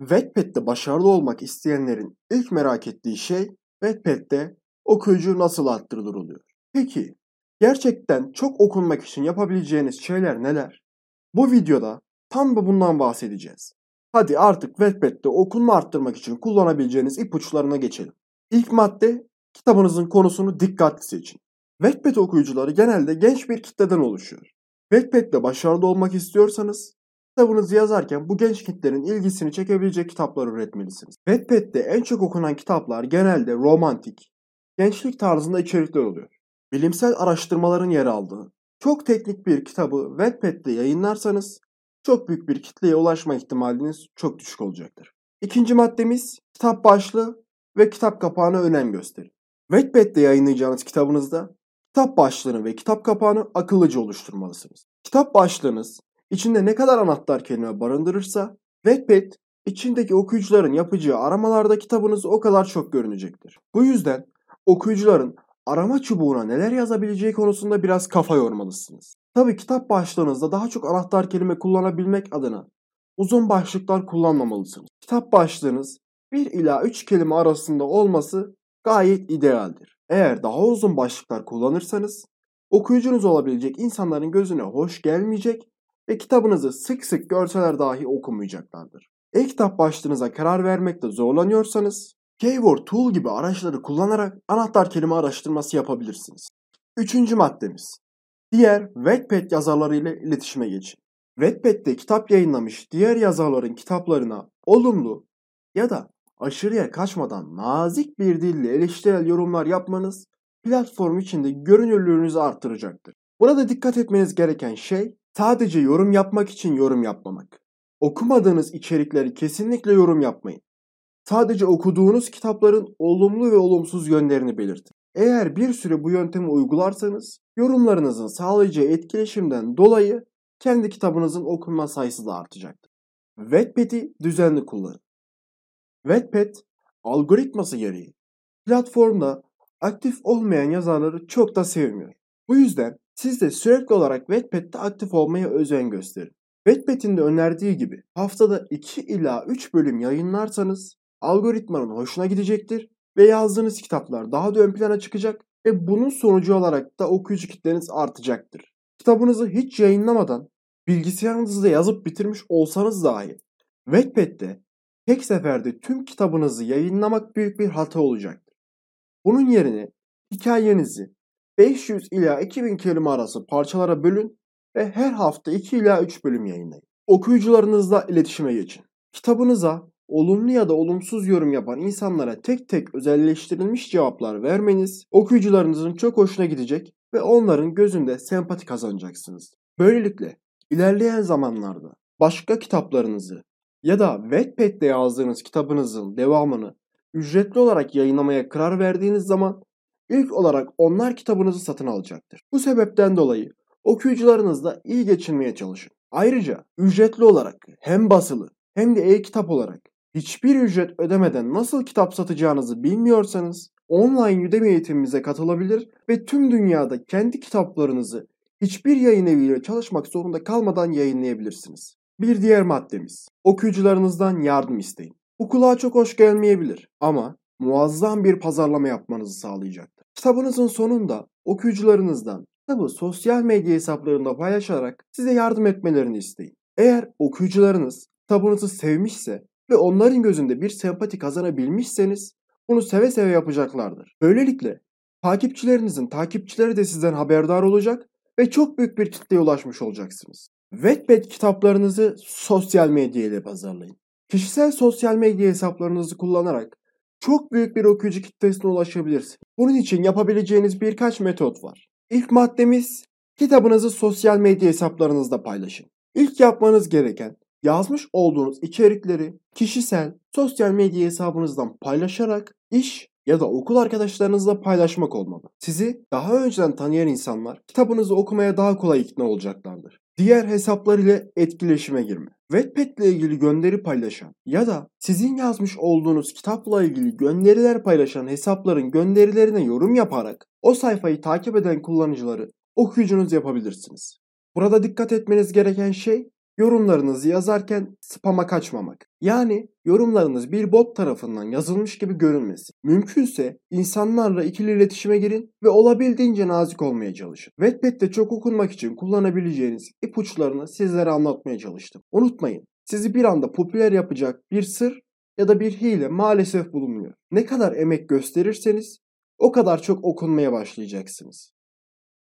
Wattpad'de başarılı olmak isteyenlerin ilk merak ettiği şey Wattpad'de okuyucu nasıl arttırılır oluyor. Peki gerçekten çok okunmak için yapabileceğiniz şeyler neler? Bu videoda tam da bundan bahsedeceğiz. Hadi artık Wattpad'de okunma arttırmak için kullanabileceğiniz ipuçlarına geçelim. İlk madde kitabınızın konusunu dikkatli seçin. Wattpad okuyucuları genelde genç bir kitleden oluşuyor. Wattpad'de başarılı olmak istiyorsanız kitabınızı yazarken bu genç kitlerin ilgisini çekebilecek kitaplar üretmelisiniz. Wattpad'de en çok okunan kitaplar genelde romantik, gençlik tarzında içerikler oluyor. Bilimsel araştırmaların yer aldığı, çok teknik bir kitabı Wattpad'de yayınlarsanız çok büyük bir kitleye ulaşma ihtimaliniz çok düşük olacaktır. İkinci maddemiz kitap başlığı ve kitap kapağına önem gösterin. Wattpad'de yayınlayacağınız kitabınızda kitap başlığını ve kitap kapağını akıllıca oluşturmalısınız. Kitap başlığınız içinde ne kadar anahtar kelime barındırırsa Wattpad içindeki okuyucuların yapacağı aramalarda kitabınız o kadar çok görünecektir. Bu yüzden okuyucuların arama çubuğuna neler yazabileceği konusunda biraz kafa yormalısınız. Tabi kitap başlığınızda daha çok anahtar kelime kullanabilmek adına uzun başlıklar kullanmamalısınız. Kitap başlığınız 1 ila 3 kelime arasında olması gayet idealdir. Eğer daha uzun başlıklar kullanırsanız okuyucunuz olabilecek insanların gözüne hoş gelmeyecek ve kitabınızı sık sık görseler dahi okumayacaklardır. E-kitap başlığınıza karar vermekte zorlanıyorsanız Keyword Tool gibi araçları kullanarak anahtar kelime araştırması yapabilirsiniz. Üçüncü maddemiz. Diğer Wattpad yazarları ile iletişime geçin. Wattpad'de kitap yayınlamış diğer yazarların kitaplarına olumlu ya da aşırıya kaçmadan nazik bir dille eleştirel yorumlar yapmanız platform içinde görünürlüğünüzü arttıracaktır. Burada dikkat etmeniz gereken şey sadece yorum yapmak için yorum yapmamak. Okumadığınız içerikleri kesinlikle yorum yapmayın. Sadece okuduğunuz kitapların olumlu ve olumsuz yönlerini belirtin. Eğer bir süre bu yöntemi uygularsanız yorumlarınızın sağlayacağı etkileşimden dolayı kendi kitabınızın okunma sayısı da artacaktır. Wattpad'i düzenli kullanın. Wattpad algoritması gereği platformda aktif olmayan yazarları çok da sevmiyor. Bu yüzden siz de sürekli olarak Wattpad'de aktif olmaya özen gösterin. Wattpad'in de önerdiği gibi haftada 2 ila 3 bölüm yayınlarsanız algoritmanın hoşuna gidecektir ve yazdığınız kitaplar daha da ön plana çıkacak ve bunun sonucu olarak da okuyucu kitleniz artacaktır. Kitabınızı hiç yayınlamadan bilgisayarınızda yazıp bitirmiş olsanız dahi Wattpad'de tek seferde tüm kitabınızı yayınlamak büyük bir hata olacaktır. Bunun yerine hikayenizi 500 ila 2000 kelime arası parçalara bölün ve her hafta 2 ila 3 bölüm yayınlayın. Okuyucularınızla iletişime geçin. Kitabınıza olumlu ya da olumsuz yorum yapan insanlara tek tek özelleştirilmiş cevaplar vermeniz okuyucularınızın çok hoşuna gidecek ve onların gözünde sempati kazanacaksınız. Böylelikle ilerleyen zamanlarda başka kitaplarınızı ya da Wattpad'de yazdığınız kitabınızın devamını ücretli olarak yayınlamaya karar verdiğiniz zaman ilk olarak onlar kitabınızı satın alacaktır. Bu sebepten dolayı okuyucularınızla iyi geçinmeye çalışın. Ayrıca ücretli olarak hem basılı hem de e-kitap olarak hiçbir ücret ödemeden nasıl kitap satacağınızı bilmiyorsanız online Udemy eğitimimize katılabilir ve tüm dünyada kendi kitaplarınızı hiçbir yayın eviyle çalışmak zorunda kalmadan yayınlayabilirsiniz. Bir diğer maddemiz. Okuyucularınızdan yardım isteyin. Bu kulağa çok hoş gelmeyebilir ama muazzam bir pazarlama yapmanızı sağlayacaktır. Kitabınızın sonunda okuyucularınızdan kitabı sosyal medya hesaplarında paylaşarak size yardım etmelerini isteyin. Eğer okuyucularınız kitabınızı sevmişse ve onların gözünde bir sempati kazanabilmişseniz bunu seve seve yapacaklardır. Böylelikle takipçilerinizin takipçileri de sizden haberdar olacak ve çok büyük bir kitleye ulaşmış olacaksınız. Wattpad kitaplarınızı sosyal medya ile pazarlayın. Kişisel sosyal medya hesaplarınızı kullanarak çok büyük bir okuyucu kitlesine ulaşabilirsiniz. Bunun için yapabileceğiniz birkaç metot var. İlk maddemiz kitabınızı sosyal medya hesaplarınızda paylaşın. İlk yapmanız gereken yazmış olduğunuz içerikleri kişisel sosyal medya hesabınızdan paylaşarak iş ya da okul arkadaşlarınızla paylaşmak olmalı. Sizi daha önceden tanıyan insanlar kitabınızı okumaya daha kolay ikna olacaklardır. Diğer hesaplar ile etkileşime girme. Wattpad ile ilgili gönderi paylaşan ya da sizin yazmış olduğunuz kitapla ilgili gönderiler paylaşan hesapların gönderilerine yorum yaparak o sayfayı takip eden kullanıcıları okuyucunuz yapabilirsiniz. Burada dikkat etmeniz gereken şey Yorumlarınızı yazarken spam'a kaçmamak. Yani yorumlarınız bir bot tarafından yazılmış gibi görünmesin. Mümkünse insanlarla ikili iletişime girin ve olabildiğince nazik olmaya çalışın. Wattpad'de çok okunmak için kullanabileceğiniz ipuçlarını sizlere anlatmaya çalıştım. Unutmayın, sizi bir anda popüler yapacak bir sır ya da bir hile maalesef bulunmuyor. Ne kadar emek gösterirseniz o kadar çok okunmaya başlayacaksınız.